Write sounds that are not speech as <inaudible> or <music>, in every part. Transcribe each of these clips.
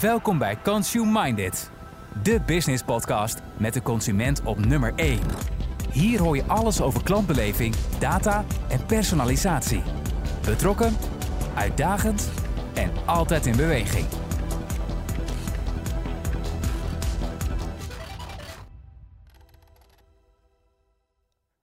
Welkom bij Consume Minded, de business podcast met de consument op nummer 1. Hier hoor je alles over klantbeleving, data en personalisatie. Betrokken, uitdagend en altijd in beweging.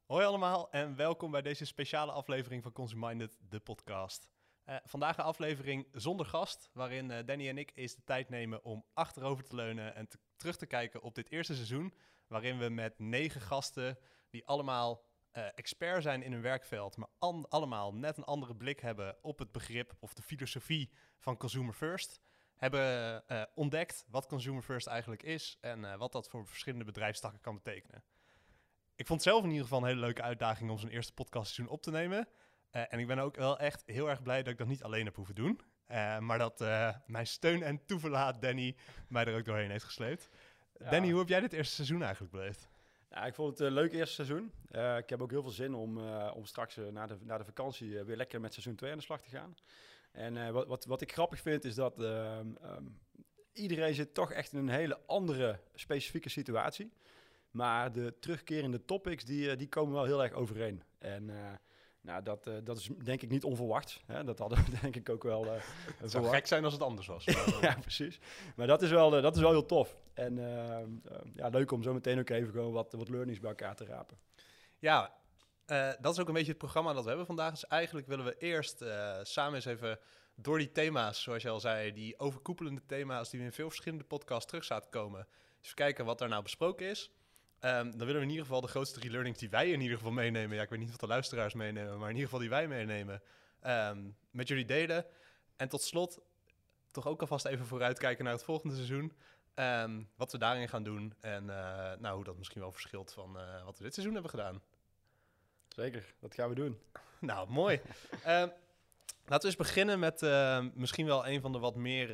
Hoi allemaal en welkom bij deze speciale aflevering van Consume Minded, de podcast. Eh, vandaag een aflevering zonder gast, waarin eh, Danny en ik eens de tijd nemen om achterover te leunen en te- terug te kijken op dit eerste seizoen, waarin we met negen gasten, die allemaal eh, expert zijn in hun werkveld, maar allemaal net een andere blik hebben op het begrip of de filosofie van Consumer First, hebben ontdekt wat Consumer First eigenlijk is en wat dat voor verschillende bedrijfstakken kan betekenen. Ik vond het zelf in ieder geval een hele leuke uitdaging om zo'n eerste podcastseizoen op te nemen. Eh, en ik ben ook wel echt heel erg blij dat ik dat niet alleen heb hoeven doen. Eh, maar dat eh, mijn steun en toeverlaat Danny mij er ook doorheen heeft gesleept. Ja. Danny, hoe heb jij dit eerste seizoen eigenlijk beleefd? Ja, ik vond het een leuk eerste seizoen. Ik heb ook heel veel zin om, om straks na, de, na de vakantie weer lekker met seizoen 2 aan de slag te gaan. En wat, wat, wat ik grappig vind is dat ehm, ehm, iedereen zit toch echt in een hele andere specifieke situatie. Maar de terugkerende topics die, die komen wel heel erg overeen. En nou, dat, eh, dat is denk ik niet onverwacht. Hè? Dat hadden we <laughs> denk ik ook wel eh, Het zou gek zijn als het anders was. <laughs> ja, precies. Maar dat is wel, eh, dat is wel heel tof. En ehm, ja, leuk om zo meteen ook even gewoon wat, wat learnings bij elkaar te rapen. Ja, dat is ook een beetje het programma dat we hebben vandaag. Dus eigenlijk willen we eerst samen eens even door die thema's, zoals je al zei, die overkoepelende thema's die we in veel verschillende podcasts terug zaten komen. Dus kijken wat daar nou besproken is. Ehm, dan willen we in ieder geval de grootste drie learnings die wij in ieder geval meenemen. Ja, ik weet niet wat de luisteraars meenemen, maar in ieder geval die wij meenemen. ehm, met jullie delen. En tot slot toch ook alvast even vooruitkijken naar het volgende seizoen. Ehm, wat we daarin gaan doen en eh, nou, hoe dat misschien wel verschilt van eh, wat we dit seizoen hebben gedaan. Zeker, dat gaan we doen. <laughs> Nou, mooi. Laten we eens beginnen met eh, misschien wel een van de wat meer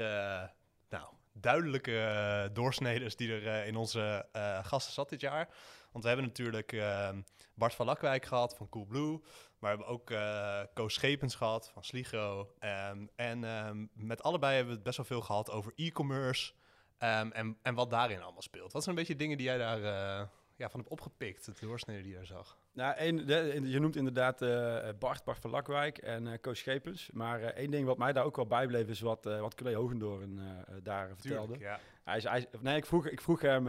duidelijke eh, doorsneders die er eh, in onze eh, gasten zat dit jaar. Want we hebben natuurlijk ehm, Bart van Lakwijk gehad van Coolblue. Maar we hebben ook Koos Schepens gehad van Sligo. Ehm, en ehm, met allebei hebben we het best wel veel gehad over e-commerce. en, en wat daarin allemaal speelt. Wat zijn een beetje dingen die jij daar ja, van hebt opgepikt? Het doorsnede die je daar zag. Nou, de- je noemt inderdaad eh, Bart, Bart van Lakwijk en eh Koos Schepens. Maar eh, één ding wat mij daar ook wel bijbleef is wat, wat Hogendoorn eh, daar vertelde. Ja. Hij nee, ik vroeg, ik vroeg hem,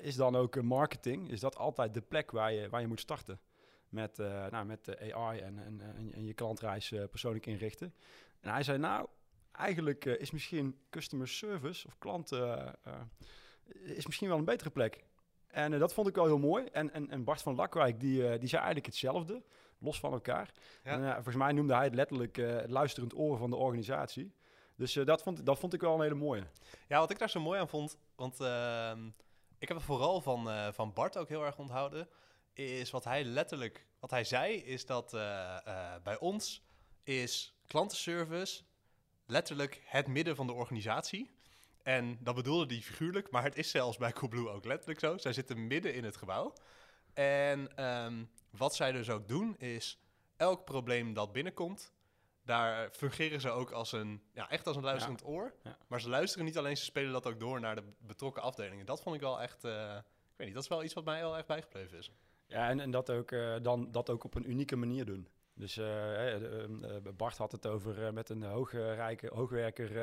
is dan ook marketing, is dat altijd de plek waar je, waar je moet starten? Met, nou, met de AI en, en, en, en je klantreis persoonlijk inrichten. En hij zei, nou, eigenlijk is misschien customer service of klant is misschien wel een betere plek. En eh, dat vond ik wel heel mooi. En, en, en Bart van Lakwijk, die, eh, die zei eigenlijk hetzelfde, los van elkaar. Ja. En, eh, volgens mij noemde hij het letterlijk het luisterend oor van de organisatie. Dus dat, vond, dat vond ik wel een hele mooie. Ja, wat ik daar zo mooi aan vond, want ehm, ik heb het vooral van, van Bart ook heel erg onthouden, is wat hij letterlijk, wat hij zei, is dat bij ons is klantenservice letterlijk het midden van de organisatie. En dat bedoelde hij figuurlijk, maar het is zelfs bij Coolblue ook letterlijk zo. Zij zitten midden in het gebouw. En ehm, wat zij dus ook doen, is elk probleem dat binnenkomt, daar fungeren ze ook als een, ja, echt als een luisterend oor. Ja. Maar ze luisteren niet alleen, ze spelen dat ook door naar de betrokken afdelingen. Dat vond ik wel echt, eh, ik weet niet, dat is wel iets wat mij heel erg bijgebleven is. Ja, en, en dat, ook, eh, dan, dat ook op een unieke manier doen. Dus eh, eh, eh, Bart had het over met een hoogrijke, hoogwerker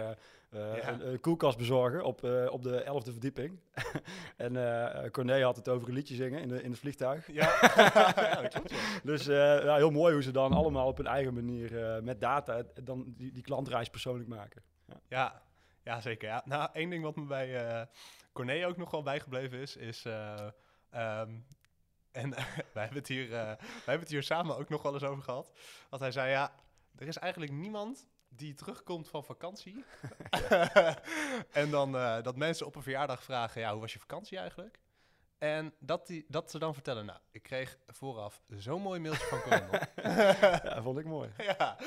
Ja. een, een koelkast bezorgen op, op de elfde verdieping. <laughs> en Corné had het over een liedje zingen in, de, in het vliegtuig. Ja, ja <laughs> dat <laughs> klopt. ja. Dus ja, heel mooi hoe ze dan allemaal op hun eigen manier met data dan die, die klantreis persoonlijk maken. Ja, ja zeker. Ja. Nou, één ding wat me bij Corné ook nog wel bijgebleven is, is... eh, ehm, en <laughs> wij, hebben het hier, eh, wij hebben het hier samen ook nog wel eens over gehad. Want hij zei, ja, er is eigenlijk niemand die terugkomt van vakantie. <laughs> en dan eh, dat mensen op een verjaardag vragen, ja, hoe was je vakantie eigenlijk? En dat, die, dat ze dan vertellen, nou, ik kreeg vooraf zo'n mooi mailtje van Corendon. <laughs> ja, vond ik mooi. ja,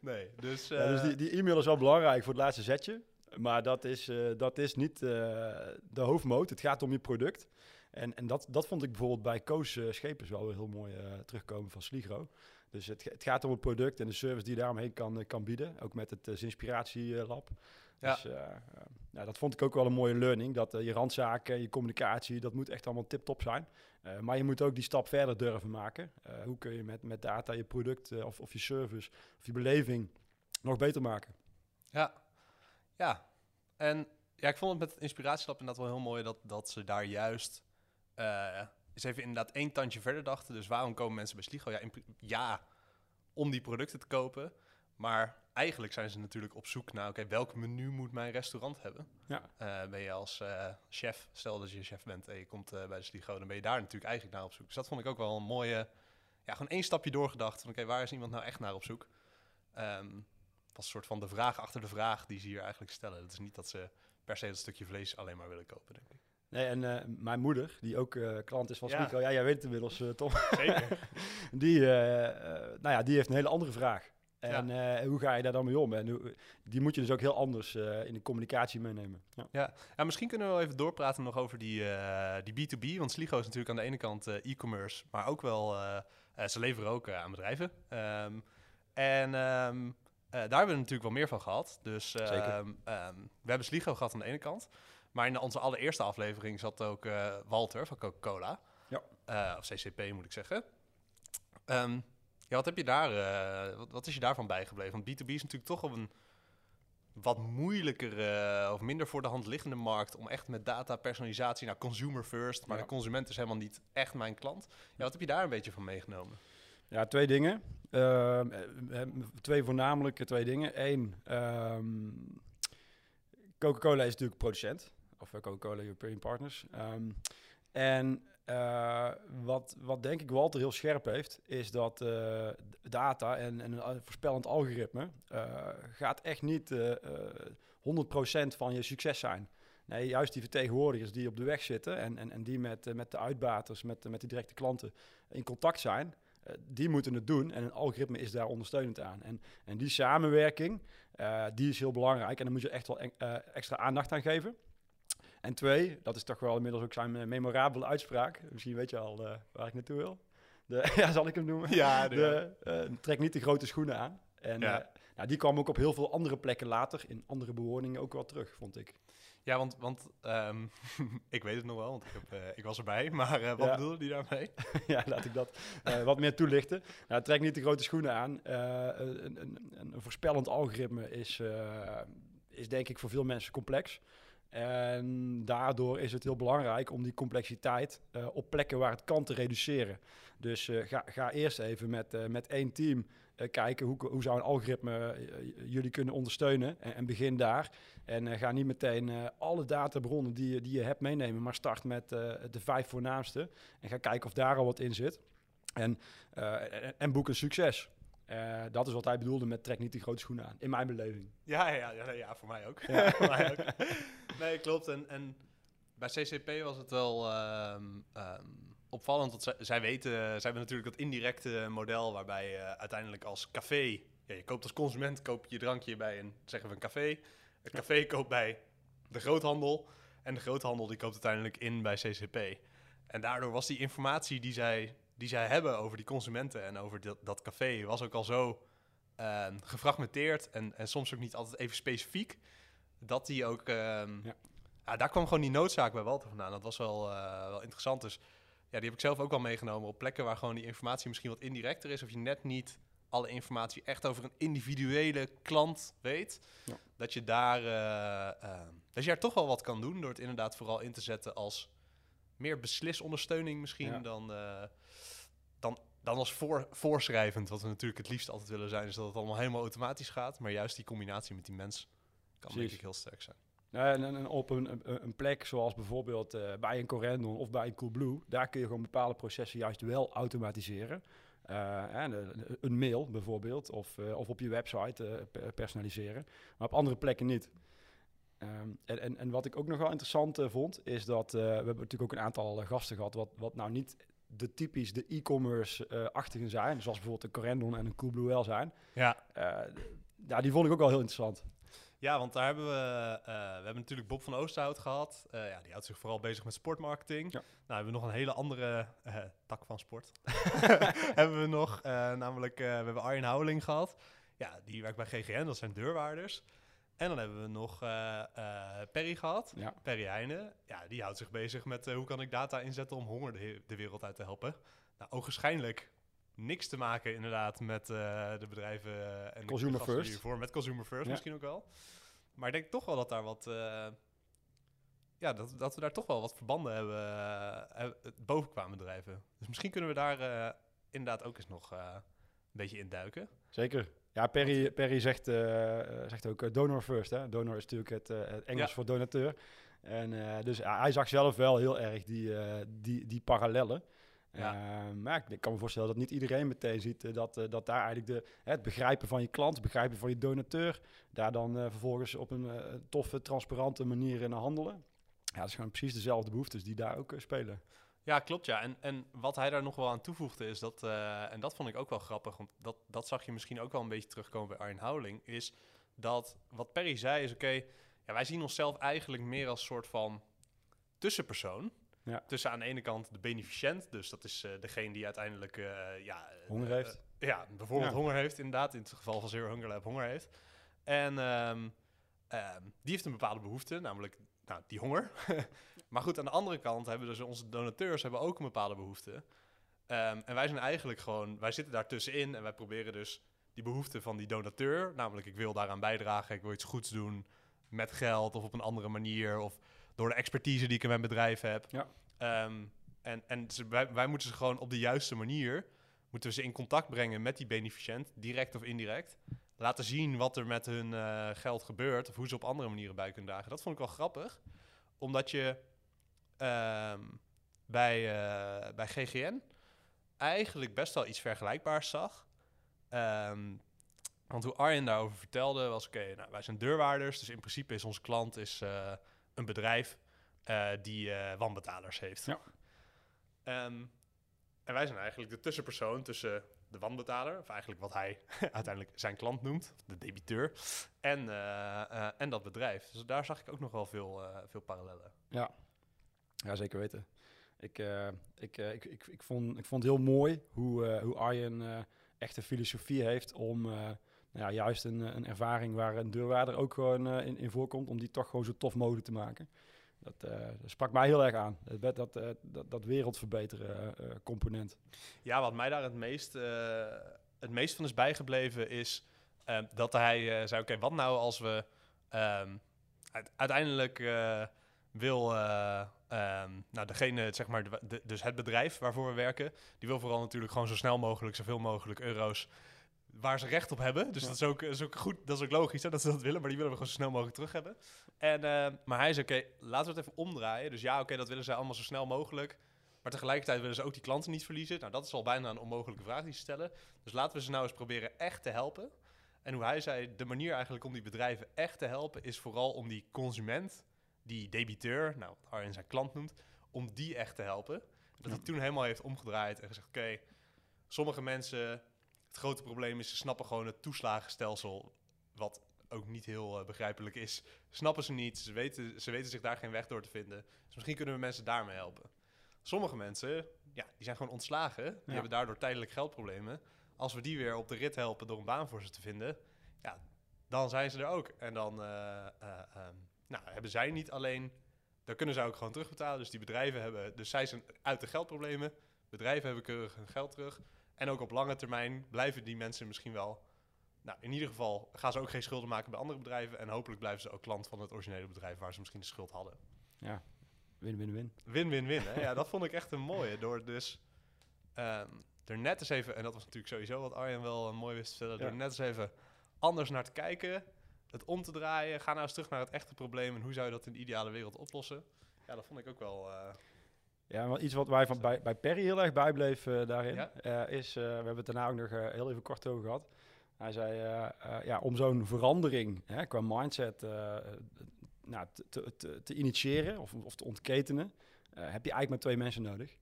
nee, dus... Ja, dus eh, die, die e-mail is wel belangrijk voor het laatste zetje. Maar dat is, eh, dat is niet eh, de hoofdmoot. Het gaat om je product. En, en dat, dat vond ik bijvoorbeeld bij Koos eh, Schepers wel weer heel mooi eh, terugkomen van Sligro. Dus het, het gaat om het product en de service die je daaromheen kan, eh, kan bieden. Ook met het uh, Inspiratie Lab. Ja. Dus, eh, Nou, dat vond ik ook wel een mooie learning. Dat je randzaken, je communicatie, dat moet echt allemaal tip-top zijn. maar je moet ook die stap verder durven maken. hoe kun je met, met data je product of, of je service of je beleving nog beter maken? Ja, ja. En ja, ik vond het met het Inspiratielab inderdaad wel heel mooi dat, dat ze daar juist uh, eens even inderdaad één tandje verder dachten. Dus waarom komen mensen bij Sligo? Ja, ja, om die producten te kopen. Maar eigenlijk zijn ze natuurlijk op zoek naar, oké, welk menu moet mijn restaurant hebben? Ja. Uh, ben je als uh, chef, stel dat je chef bent en je komt bij de Sligo, dan ben je daar natuurlijk eigenlijk naar op zoek. Dus dat vond ik ook wel een mooie, ja, gewoon één stapje doorgedacht. Van oké, waar is iemand nou echt naar op zoek? Um, was een soort van de vraag achter de vraag die ze hier eigenlijk stellen. Het is niet dat ze per se dat stukje vlees alleen maar willen kopen, denk ik. Nee, en uh, mijn moeder, die ook uh, klant is van ja. ja, jij weet het inmiddels, uh, Tom. Zeker. <laughs> die, nou ja, die heeft een hele andere vraag. En ja. hoe ga je daar dan mee om? En hoe, die moet je dus ook heel anders in de communicatie meenemen. Ja. ja. Ja. misschien kunnen we wel even doorpraten nog over die, die B2B. Want Sligo is natuurlijk aan de ene kant e-commerce, maar ook wel, ze leveren ook aan bedrijven. Um, en um, daar hebben we natuurlijk wel meer van gehad. Dus um, we hebben Sligo gehad aan de ene kant. Maar in onze allereerste aflevering zat ook uh, Walter van Coca-Cola. Ja. Uh, of CCP moet ik zeggen. Um, ja, wat heb je daar, uh, wat, wat, is je daarvan bijgebleven? Want B2B is natuurlijk toch op een wat moeilijker of minder voor de hand liggende markt om echt met data personalisatie naar consumer first, maar de consument is helemaal niet echt mijn klant. Ja, wat heb je daar een beetje van meegenomen? Ja, twee dingen. Uh, twee voornamelijke twee dingen. Eén, um, Coca-Cola is natuurlijk producent of eh, Coca-Cola European Partners. Um, en uh, wat, wat denk ik Walter heel scherp heeft, is dat uh, data en, en, een voorspellend algoritme gaat echt niet 100% van je succes zijn. Nee, juist die vertegenwoordigers die op de weg zitten en, en, en die met, met de uitbaters, met, met de directe klanten in contact zijn, die moeten het doen en een algoritme is daar ondersteunend aan. En, en die samenwerking, die is heel belangrijk en daar moet je echt wel extra aandacht aan geven. En twee, dat is toch wel inmiddels ook zijn eh, memorabele uitspraak. Misschien weet je al uh, waar ik naartoe wil. De, <laughs> ja, zal ik hem noemen? Ja, de, uh, trek niet de grote schoenen aan. En ja. nou, die kwam ook op heel veel andere plekken later in andere bewoningen ook wel terug, vond ik. Ja, want, want um, <laughs> ik weet het nog wel, want ik, heb, ik was erbij. <laughs> Maar uh, wat ja. bedoelde die daarmee? ja, laat ik dat uh, wat meer toelichten. Nou, trek niet de grote schoenen aan. Een, een, een, voorspellend algoritme is, is denk ik voor veel mensen complex. En daardoor is het heel belangrijk om die complexiteit uh, op plekken waar het kan te reduceren. Dus uh, ga, ga, eerst even met, uh, met één team kijken hoe, hoe zou een algoritme jullie kunnen ondersteunen. En, en begin daar. En ga niet meteen alle databronnen die, die je hebt meenemen, maar start met de vijf voornaamste. En ga kijken of daar al wat in zit. En, en, en boek een succes. Uh, dat is wat hij bedoelde met trek niet die grote schoenen aan, in mijn beleving. Ja, ja, ja, ja voor mij ook. Ja. <laughs> voor mij ook. <laughs> Nee, klopt. En, en bij CCP was het wel um, um, opvallend, want zij, zij weten, zij hebben natuurlijk dat indirecte model waarbij je uiteindelijk als café, ja, je koopt als consument, koop je je drankje bij een, zeggen we een café. Het café koopt bij de groothandel en de groothandel die koopt uiteindelijk in bij CCP. En daardoor was die informatie die zij die zij hebben over die consumenten en over dat, dat café was ook al zo uh, gefragmenteerd en, en soms ook niet altijd even specifiek, dat die ook... Uh, ja. ja. daar kwam gewoon die noodzaak bij Walter vandaan. Dat was wel, uh, wel interessant. Dus ja, die heb ik zelf ook wel meegenomen op plekken waar gewoon die informatie misschien wat indirecter is, of je net niet alle informatie echt over een individuele klant weet, ja. dat je daar uh, uh, dat je daar toch wel wat kan doen door het inderdaad vooral in te zetten als meer beslisondersteuning misschien ja. dan, uh, dan, dan als voor, voorschrijvend. Wat we natuurlijk het liefst altijd willen zijn, is dat het allemaal helemaal automatisch gaat. Maar juist die combinatie met die mens kan Precies. denk ik heel sterk zijn. En, en op een, een, plek zoals bijvoorbeeld uh, bij een Corendon of bij een Coolblue, daar kun je gewoon bepaalde processen juist wel automatiseren. Uh, een, een mail bijvoorbeeld, of, uh, of op je website personaliseren, maar op andere plekken niet. Um, en, en, en, wat ik ook nog wel interessant vond, is dat we hebben natuurlijk ook een aantal gasten gehad, wat, wat nou niet de typisch de e-commerce-achtigen zijn, zoals bijvoorbeeld een Corendon en een Coolblue wel zijn. Ja. ja, die vond ik ook wel heel interessant. Ja, want daar hebben we, we hebben natuurlijk Bob van Oosterhout gehad. ja, die houdt zich vooral bezig met sportmarketing. Ja. Nou, hebben we nog een hele andere tak van sport. <laughs> <laughs> hebben we nog, namelijk we hebben Arjen Houweling gehad. Ja, die werkt bij GGN, dat zijn deurwaarders. En dan hebben we nog eh, eh, Perry gehad. Ja. Perry Heijnen. Ja, die houdt zich bezig met eh, hoe kan ik data inzetten om honger de, wereld uit te helpen. Nou, ogenschijnlijk niks te maken inderdaad met eh, de bedrijven eh, en de Consumer gasten first. hiervoor. Met consumer first Ja. misschien ook wel. Maar ik denk toch wel dat daar wat... eh, ja, dat, dat we daar toch wel wat verbanden hebben, boven qua bedrijven. Dus misschien kunnen we daar inderdaad ook eens nog een beetje induiken. Zeker. Ja, Perry, Perry zegt, zegt ook donor first. Hè? Donor is natuurlijk het, het Engels Ja. voor donateur. En dus hij zag zelf wel heel erg die, die, die parallellen. Ja. Eh, maar ik kan me voorstellen dat niet iedereen meteen ziet eh, dat, eh, dat daar eigenlijk de, het begrijpen van je klant, het begrijpen van je donateur, daar dan eh, vervolgens op een toffe, transparante manier in handelen. Ja, dat is gewoon precies dezelfde behoeftes die daar ook spelen. Ja, klopt ja. En, en wat hij daar nog wel aan toevoegde is dat, en dat vond ik ook wel grappig, want dat, dat zag je misschien ook wel een beetje terugkomen bij Arjen Houweling, is dat wat Perry zei is, oké, ja, wij zien onszelf eigenlijk meer als soort van tussenpersoon. Ja. Tussen aan de ene kant de beneficiënt, dus dat is eh, degene die uiteindelijk eh, ja, eh, Honger heeft. ja, bijvoorbeeld Ja. honger heeft, inderdaad. In het geval van Zero Hunger Lab honger heeft. En ehm, ehm, die heeft een bepaalde behoefte, namelijk nou, die honger. <laughs> maar goed, aan de andere kant hebben dus onze donateurs hebben ook een bepaalde behoefte. Ehm, en wij zijn eigenlijk gewoon, wij zitten daar tussenin en wij proberen dus die behoefte van die donateur, namelijk ik wil daaraan bijdragen, ik wil iets goeds doen met geld of op een andere manier of door de expertise die ik in mijn bedrijf heb. Ja. Ehm, en en ze, wij, wij moeten ze gewoon op de juiste manier, moeten we ze in contact brengen met die beneficiënt, direct of indirect. Laten zien wat er met hun eh, geld gebeurt of hoe ze op andere manieren bij kunnen dragen. Dat vond ik wel grappig, omdat je ehm, bij, eh, bij GGN eigenlijk best wel iets vergelijkbaars zag. Ehm, want hoe Arjen daarover vertelde was, oké, nou, wij zijn deurwaarders, dus in principe is onze klant is, eh, een bedrijf eh, die eh wanbetalers heeft. Ja. Ehm, en wij zijn eigenlijk de tussenpersoon tussen de wanbetaler, of eigenlijk wat hij <laughs> uiteindelijk zijn klant noemt, de debiteur, en, eh, en dat bedrijf. Dus daar zag ik ook nog wel veel, veel parallellen. Ja, zeker weten. Ik, ik, ik, ik, ik, vond, ik vond het heel mooi hoe, hoe Arjen echt een filosofie heeft om ja, juist een, een ervaring waar een deurwaarder ook gewoon eh, in, in voorkomt, om die toch gewoon zo tof mogelijk te maken. Dat, eh, sprak mij heel erg aan. Dat, dat, dat, eh, dat, wereldverbeteren eh, eh, component. Ja, wat mij daar het meest, eh, het meest van is bijgebleven is eh, dat hij eh, zei, oké, wat nou als we ehm, uite- uiteindelijk eh, wil, eh, ehm, nou degene, zeg maar, de- dus het bedrijf waarvoor we werken, die wil vooral natuurlijk gewoon zo snel mogelijk, zoveel mogelijk euro's waar ze recht op hebben. Dus Ja. dat, is ook, dat is ook goed, dat is ook logisch hè, dat ze dat willen, maar die willen we gewoon zo snel mogelijk terug hebben. En, eh, maar hij zei, oké, laten we het even omdraaien. Dus ja, oké, dat willen ze allemaal zo snel mogelijk. Maar tegelijkertijd willen ze ook die klanten niet verliezen. Nou, dat is al bijna een onmogelijke vraag die ze stellen. Dus laten we ze nou eens proberen echt te helpen. En hoe hij zei, de manier eigenlijk om die bedrijven echt te helpen... is vooral om die consument, die debiteur, nou, wat Arjen zijn klant noemt... om die echt te helpen. Dat hij toen helemaal heeft omgedraaid en gezegd... oké, sommige mensen, het grote probleem is... ze snappen gewoon het toeslagenstelsel... wat ook niet heel eh, begrijpelijk is. Snappen ze niet, ze weten, ze weten zich daar geen weg door te vinden. Dus misschien kunnen we mensen daarmee helpen. Sommige mensen, ja, die zijn gewoon ontslagen. Die Ja. hebben daardoor tijdelijk geldproblemen. Als we die weer op de rit helpen door een baan voor ze te vinden, ja, dan zijn ze er ook. En dan eh, eh, ehm, nou, hebben zij niet alleen, dan kunnen zij ook gewoon terugbetalen. Dus die bedrijven hebben, dus zij zijn uit de geldproblemen. Bedrijven hebben keurig hun geld terug. En ook op lange termijn blijven die mensen misschien wel. Nou, in ieder geval gaan ze ook geen schulden maken bij andere bedrijven. En hopelijk blijven ze ook klant van het originele bedrijf waar ze misschien de schuld hadden. Ja, win, win, win. Win-win-win. hè? Ja, dat vond ik echt een mooie. Door dus ehm, er net eens even, en dat was natuurlijk sowieso wat Arjen wel eh, mooi wist te vertellen, Ja. door net eens even anders naar te kijken, het om te draaien, ga nou eens terug naar het echte probleem en hoe zou je dat in de ideale wereld oplossen. Ja, dat vond ik ook wel. eh, Ja, wel iets wat wij van bij, bij Perry heel erg bijbleef eh, daarin, Ja. eh, is, eh, we hebben het daarna ook nog heel even kort over gehad. Hij zei, ja, om zo'n verandering hè, qua mindset nou, te, te, te, initiëren of, of te ontketenen, heb je eigenlijk maar twee mensen nodig.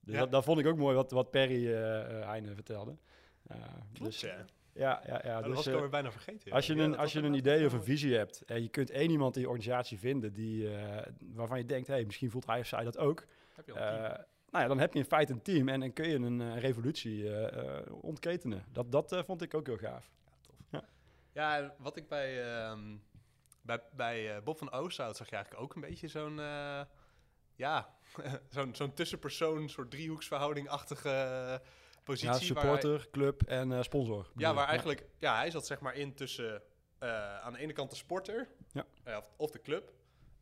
Dus Ja. dat, dat vond ik ook mooi wat, wat Perry Heine vertelde. Klopt, dus, ja. ja, ja, ja. Dat dus, was ik alweer bijna vergeten. als je Ja, een, als je een idee of een visie hebt en je kunt één iemand in je organisatie vinden die, waarvan je denkt, hey, misschien voelt hij of zij dat ook. Heb je al een team? Eh, nou ja, dan heb je in feite een team en dan kun je een eh, revolutie eh, ontketenen. Dat, dat eh, vond ik ook heel gaaf. Ja, en wat ik bij, ehm, bij, bij eh, Bob van Oosterhout zag je eigenlijk ook een beetje zo'n... eh, ja, <laughs> zo'n zo'n tussenpersoon, soort driehoeksverhouding-achtige eh, positie. Ja, waar supporter, club en eh, sponsor. ja, waar eigenlijk... Ja, hij zat zeg maar in tussen eh, aan de ene kant de sporter Ja. of, of de club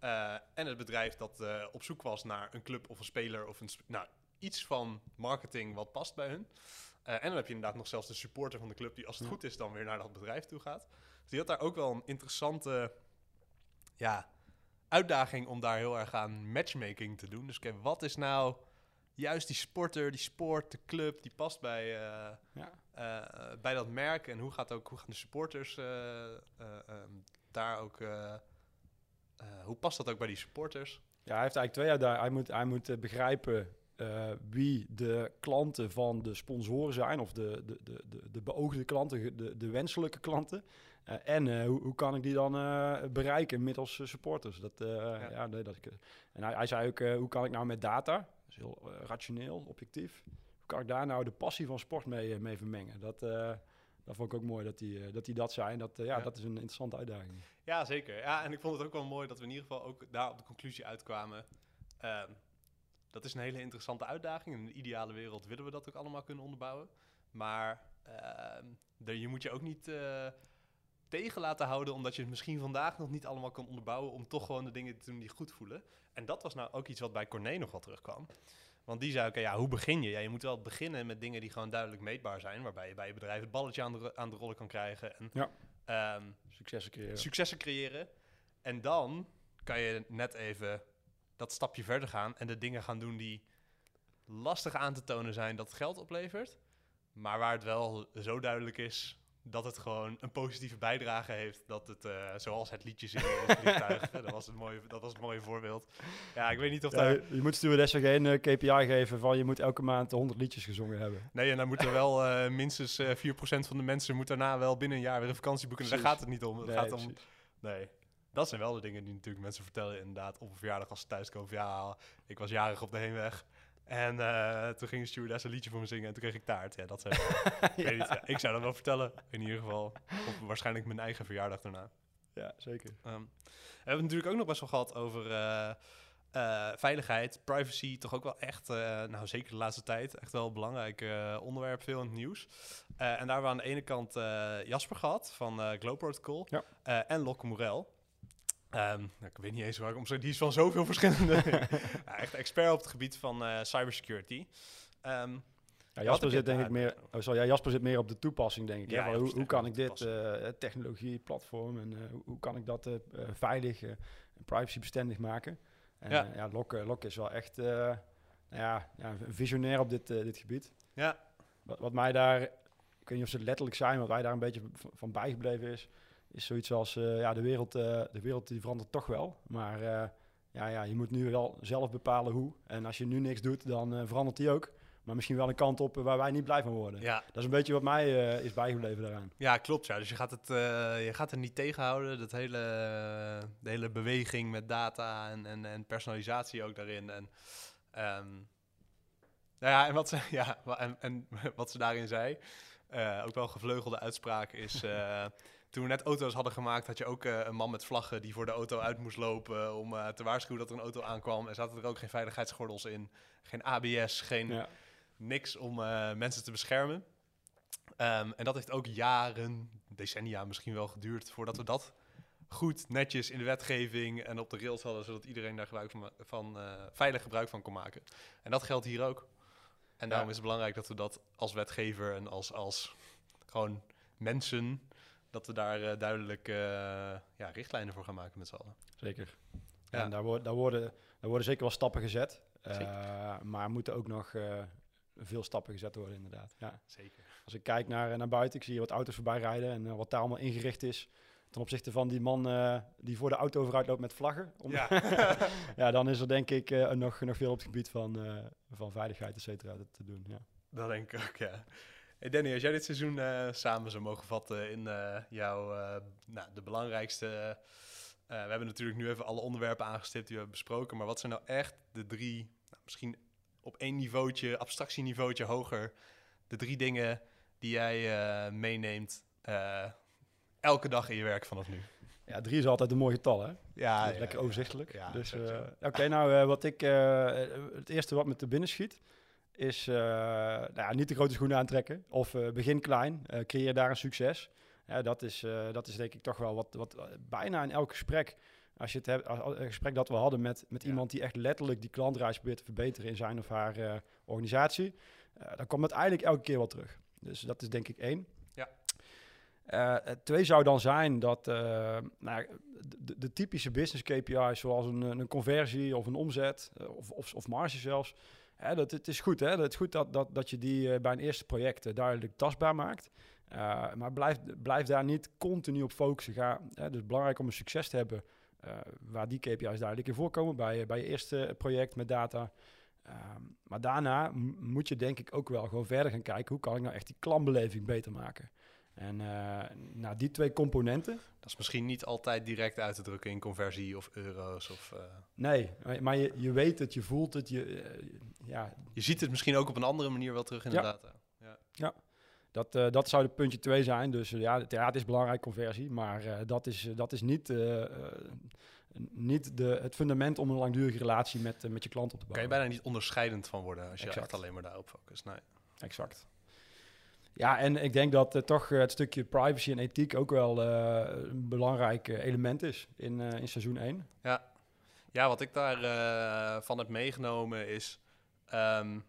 eh, en het bedrijf dat eh, op zoek was naar een club of een speler of een... sp- Nou, iets van marketing wat past bij hun. Eh, en dan heb je inderdaad nog zelfs de supporter van de club die als het Ja. goed is dan weer naar dat bedrijf toe gaat. Dus die had daar ook wel een interessante ja, uitdaging om daar heel erg aan matchmaking te doen. Dus kijk, wat is nou juist die sporter, die sport, de club, die past bij, Ja. bij dat merk en hoe, gaat ook, hoe gaan de supporters eh, eh, ehm, daar ook, hoe past dat ook bij die supporters? Ja, hij heeft eigenlijk twee uitdagingen. Hij moet, hij moet eh, begrijpen eh, wie de klanten van de sponsoren zijn, of de, de, de, de, de beoogde klanten, de, de wenselijke klanten. Eh, en eh, hoe, hoe kan ik die dan eh, bereiken middels eh, supporters? Dat, eh, ja. nee, dat ik, eh, en hij, hij zei ook, eh, hoe kan ik nou met data, dat is heel eh, rationeel, objectief, hoe kan ik daar nou de passie van sport mee, eh, mee vermengen? Dat, eh, dat vond ik ook mooi dat hij eh, dat, hij dat zei. En dat, eh, ja, Ja. dat is een interessante uitdaging. Ja, zeker. Ja, en ik vond het ook wel mooi dat we in ieder geval ook daar op de conclusie uitkwamen. Ehm, dat is een hele interessante uitdaging. In een ideale wereld willen we dat ook allemaal kunnen onderbouwen. Maar er- je moet je ook niet eh, tegen laten houden, omdat je het misschien vandaag nog niet allemaal kan onderbouwen, om toch gewoon de dingen te doen die goed voelen. En dat was nou ook iets wat bij Corné nog wel terugkwam. Want die zei, oké, ja, hoe begin je? Ja, je moet wel beginnen met dingen die gewoon duidelijk meetbaar zijn, waarbij je bij je bedrijf het balletje aan de, aan de rollen kan krijgen. En, Ja. ehm, Successen creëren. successen creëren. En dan kan je net even dat stapje verder gaan en de dingen gaan doen die lastig aan te tonen zijn dat het geld oplevert. Maar waar het wel zo duidelijk is dat het gewoon een positieve bijdrage heeft. Dat het, eh, zoals het liedje zingen in het vliegtuig. <laughs> dat, was het mooie, dat was het mooie voorbeeld. Ja, ik weet niet of Ja, daar... je, je moet stewardessen geen eh, KPI geven van je moet elke maand 100 liedjes gezongen hebben. Nee, en dan moet er wel eh, minstens eh 4% van de mensen moet daarna wel binnen een jaar weer een vakantie boeken. En daar gaat het niet om. Het Nee, gaat om. Nee. Dat zijn wel de dingen die natuurlijk mensen vertellen inderdaad op een verjaardag als ze thuiskomen. Ja, ik was jarig op de heenweg. En eh, toen ging de stewardess een liedje voor me zingen en toen kreeg ik taart. Ja, dat zijn <laughs> ik, weet niet, ja, ik zou dat wel vertellen, in ieder geval. Waarschijnlijk mijn eigen verjaardag daarna. Ja, zeker. Ehm, we hebben het natuurlijk ook nog best wel gehad over eh, eh, veiligheid, privacy. Toch ook wel echt, nou zeker de laatste tijd, echt wel een belangrijk onderwerp, veel in het nieuws. En daar hebben we aan de ene kant Jasper gehad van Glow Protocol Ja. en Locke Morel. Ehm, nou, ik weet niet eens waar ik om zou. Die is van zoveel verschillende. <laughs> ja, echt expert op het gebied van eh, cybersecurity. Ehm, Ja, Jasper je zit denk ik meer. Oh, sorry, ja, Jasper zit meer op de toepassing, denk ik. Ja, hè, hoe, hoe kan ik dit technologie, platform en hoe, kan ik dat eh, eh, veilig en privacybestendig maken? En Ja. Lok, Lok is wel echt nou ja, visionair op dit, dit gebied. ja, Wat, wat mij daar, ik weet niet of ze letterlijk zijn, wat wij daar een beetje van bijgebleven is, is zoiets als, eh, ja, de wereld, eh, de wereld die verandert toch wel. Maar eh, ja, ja, je moet nu wel zelf bepalen hoe. En als je nu niks doet, dan verandert die ook. Maar misschien wel een kant op waar wij niet blij van worden. ja, Dat is een beetje wat mij is bijgebleven daaraan. Ja, klopt. Ja. Dus je gaat, het, je gaat er niet tegenhouden. Dat hele, de hele beweging met data en, en, en personalisatie ook daarin. En, ehm, nou ja, en, wat ze, <laughs> ja, en, en <laughs> wat ze daarin zei, ook wel een gevleugelde uitspraak, is... toen we net auto's hadden gemaakt, had je ook eh, een man met vlaggen die voor de auto uit moest lopen om eh, te waarschuwen dat er een auto aankwam. En zaten er ook geen veiligheidsgordels in, geen ABS, geen Ja, niks om eh, mensen te beschermen. Ehm, en dat heeft ook jaren, decennia misschien wel geduurd voordat we dat goed, netjes in de wetgeving en op de rails hadden, zodat iedereen daar gebruik van, van veilig gebruik van kon maken. En dat geldt hier ook. En daarom Ja. is het belangrijk dat we dat als wetgever en als, als gewoon mensen, dat we daar eh, duidelijk eh, ja, richtlijnen voor gaan maken met z'n allen. zeker. Ja. En daar, wordt daar, worden, daar worden zeker wel stappen gezet. Eh, maar moeten ook nog veel stappen gezet worden, inderdaad. Ja. Zeker. Als ik kijk naar, naar buiten, ik zie wat auto's voorbij rijden en wat daar allemaal ingericht is. Ten opzichte van die man die voor de auto vooruit loopt met vlaggen. Om- Ja. <laughs> ja, dan is er denk ik nog, nog veel op het gebied van, van veiligheid, et cetera, te- te doen. Ja. Dat denk ik ook, ja. Hey Danny, als jij dit seizoen eh, samen zou mogen vatten in eh, jouw, eh, nou, de belangrijkste... we hebben natuurlijk nu even alle onderwerpen aangestipt die we hebben besproken, maar wat zijn nou echt de drie, nou, misschien op één niveautje, abstractieniveautje hoger, de drie dingen die jij meeneemt elke dag in je werk vanaf nu? Ja, drie is altijd een mooi getal, hè? Ja, lekker overzichtelijk. Ja, dus, Oké, nou, wat ik, het eerste wat me te binnen schiet, is eh, nou ja, niet de grote schoenen aantrekken. Of eh, begin klein, eh, creëer daar een succes. Dat, is, dat is denk ik toch wel wat, wat bijna in elk gesprek, als je het hebt, als- een gesprek dat we hadden met, met Ja. iemand die echt letterlijk die klantreis probeert te verbeteren in zijn of haar organisatie, dan komt het eigenlijk elke keer wel terug. Dus dat is denk ik één. Ja. Twee zou dan zijn dat nou, de, de typische business KPI's, zoals een, een conversie of een omzet of, of, of marge zelfs, hè, dat, het is goed. Hè? Het is goed dat, dat, dat je die eh, bij een eerste project eh, duidelijk tastbaar maakt. Eh, maar blijf, blijf daar niet continu op focussen. Ga, hè, dus belangrijk om een succes te hebben waar die KPI's duidelijk in voorkomen bij, bij je eerste project met data. Ehm, maar daarna moet je denk ik ook wel gewoon verder gaan kijken. Hoe kan ik nou echt die klantbeleving beter maken? En eh, nou, die twee componenten, Dat is misschien niet altijd direct uit te drukken in conversie of euro's. Of, nee, maar- je, je weet het, je voelt het, je, ja, je ziet het misschien ook op een andere manier wel terug in de Ja. data. Ja. dat, eh, dat zou de puntje twee zijn. Dus eh, ja, het, ja, het is belangrijk conversie, maar eh, dat, is, dat is niet, niet de, het fundament om een langdurige relatie met, met je klant op te Kan bouwen. je bijna niet onderscheidend van worden als je Exact. echt alleen maar daarop focust. Nee. Exact. Ja, en ik denk dat toch het stukje privacy en ethiek ook wel een belangrijk element is in, in seizoen 1. Ja, wat ik daarvan van heb meegenomen is... ehm,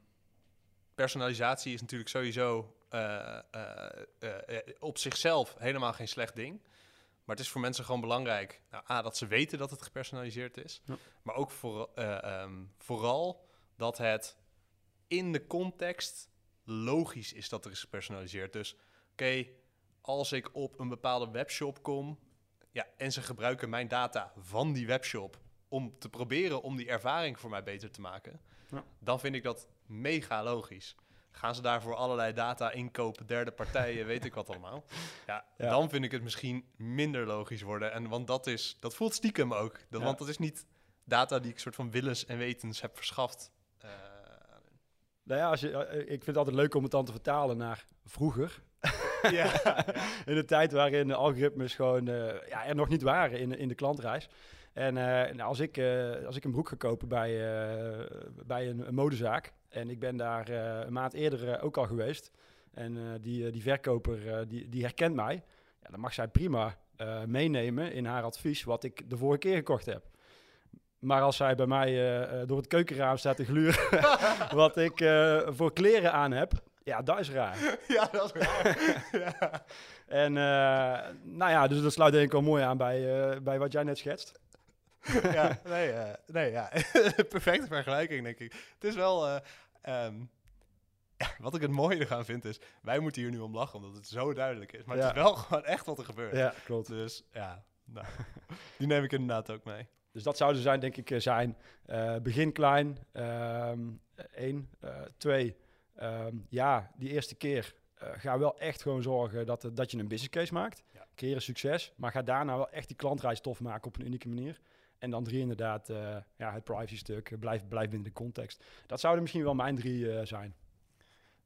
personalisatie is natuurlijk sowieso eh, eh, eh, op zichzelf helemaal geen slecht ding. Maar het is voor mensen gewoon belangrijk... Nou, A, dat ze weten dat het gepersonaliseerd is. Ja. Maar ook voor, eh, ehm, vooral dat het in de context logisch is dat er is gepersonaliseerd. Dus oké, als ik op een bepaalde webshop kom... Ja, en ze gebruiken mijn data van die webshop om te proberen om die ervaring voor mij beter te maken, Ja. dan vind ik dat mega logisch. Gaan ze daarvoor allerlei data inkopen, derde partijen, weet ik wat allemaal. Ja, Ja. dan vind ik het misschien minder logisch worden. En want dat is, dat voelt stiekem ook. Dat, Ja. Want dat is niet data die ik soort van willens en wetens heb verschaft. Eh, Nou ja, als je, eh, ik vind het altijd leuk om het dan te vertalen naar vroeger. <laughs> ja. <laughs> in de tijd waarin de algoritmes gewoon eh, ja, er nog niet waren in, in de klantreis. En eh, nou, als, ik, eh, als ik een broek ga kopen bij, eh, bij een, een modezaak en ik ben daar een maand eerder ook al geweest en die, die verkoper die, die herkent mij, ja, dan mag zij prima meenemen in haar advies wat ik de vorige keer gekocht heb. Maar als zij bij mij door het keukenraam staat te gluren <laughs> wat ik voor kleren aan heb, ja, dat is raar. <laughs> ja, dat is raar. <laughs> ja. En nou ja, dus dat sluit denk ik wel mooi aan bij, bij wat jij net schetst. <laughs> ja, <laughs> nee, eh, nee, ja. <laughs> Perfecte vergelijking, denk ik. Het is wel... eh, ehm, ja, wat ik het mooie eraan vind is... Wij moeten hier nu om lachen, omdat het zo duidelijk is. Maar het is wel gewoon echt wat er gebeurt. Ja, klopt. Dus ja, nou, die neem ik inderdaad ook mee. Dus dat zouden zijn, denk ik, eh, zijn. begin klein. ehm één. Twee. ehm, ja, die eerste keer. ga wel echt gewoon zorgen dat, dat je een business case maakt. Ja. Creëer een succes. Maar ga daarna wel echt die klantreis tof maken op een unieke manier. En dan drie inderdaad, eh, ja, het privacy stuk. blijf, blijf binnen de context. Dat zouden misschien wel mijn drie eh, zijn.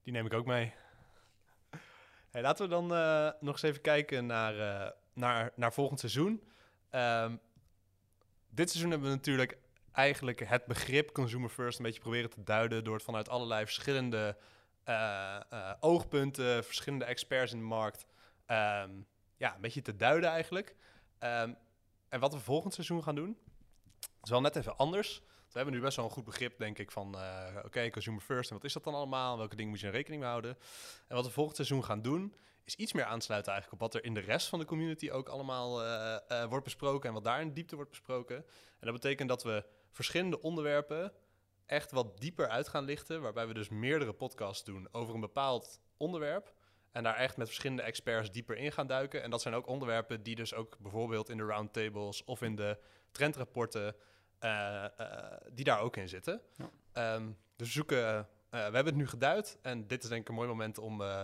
Die neem ik ook mee. Hey, laten we dan eh, nog eens even kijken naar, naar, naar volgend seizoen. Ehm, dit seizoen hebben we natuurlijk eigenlijk het begrip consumer first een beetje proberen te duiden door het vanuit allerlei verschillende oogpunten, verschillende experts in de markt, ehm, ja, een beetje te duiden eigenlijk. Ehm, en wat we volgend seizoen gaan doen, is wel net even anders. We hebben nu best wel een goed begrip, denk ik, van eh, oké, consumer first en wat is dat dan allemaal? Welke dingen moet je in rekening houden? En wat we volgend seizoen gaan doen, is iets meer aansluiten eigenlijk op wat er in de rest van de community ook allemaal eh, eh, wordt besproken en wat daar in diepte wordt besproken. En dat betekent dat we verschillende onderwerpen echt wat dieper uit gaan lichten, waarbij we dus meerdere podcasts doen over een bepaald onderwerp. En daar echt met verschillende experts dieper in gaan duiken. En dat zijn ook onderwerpen die dus ook bijvoorbeeld in de roundtables of in de trendrapporten, die daar ook in zitten. Ja. Ehm, dus we zoeken, eh, we hebben het nu geduid en dit is denk ik een mooi moment om eh,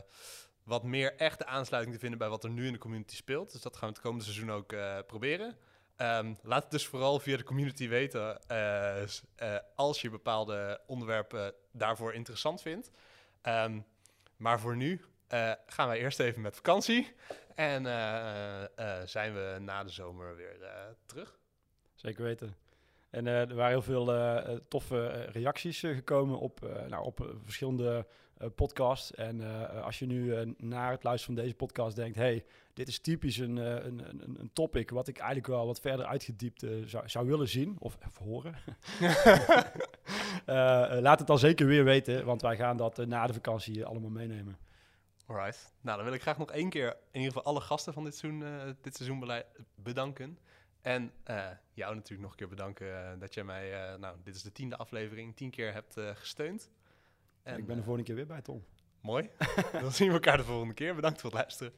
wat meer echte aansluiting te vinden bij wat er nu in de community speelt. Dus dat gaan we het komende seizoen ook eh, proberen. Ehm, laat het dus vooral via de community weten eh, eh, als je bepaalde onderwerpen daarvoor interessant vindt. Ehm, maar voor nu eh, gaan wij eerst even met vakantie. En eh, eh, zijn we na de zomer weer eh, terug. Zeker weten. En eh, er waren heel veel eh, eh, toffe reacties gekomen op, nou, op verschillende podcasts. En als je nu naar het luisteren van deze podcast denkt... hey, dit is typisch een, een, een, een topic wat ik eigenlijk wel wat verder uitgediept zou, zou willen zien of, of horen. <laughs> Laat het dan zeker weer weten, want wij gaan dat na de vakantie allemaal meenemen. Alright. Nou, dan wil ik graag nog één keer in ieder geval alle gasten van dit seizoen, dit seizoen bedanken. En eh, jou natuurlijk nog een keer bedanken eh, dat jij mij, eh, nou, dit is de tiende aflevering, tien keer hebt gesteund. En, ik ben eh, volgende keer weer bij, Tom. mooi. <laughs> dan zien we elkaar de volgende keer. Bedankt voor het luisteren.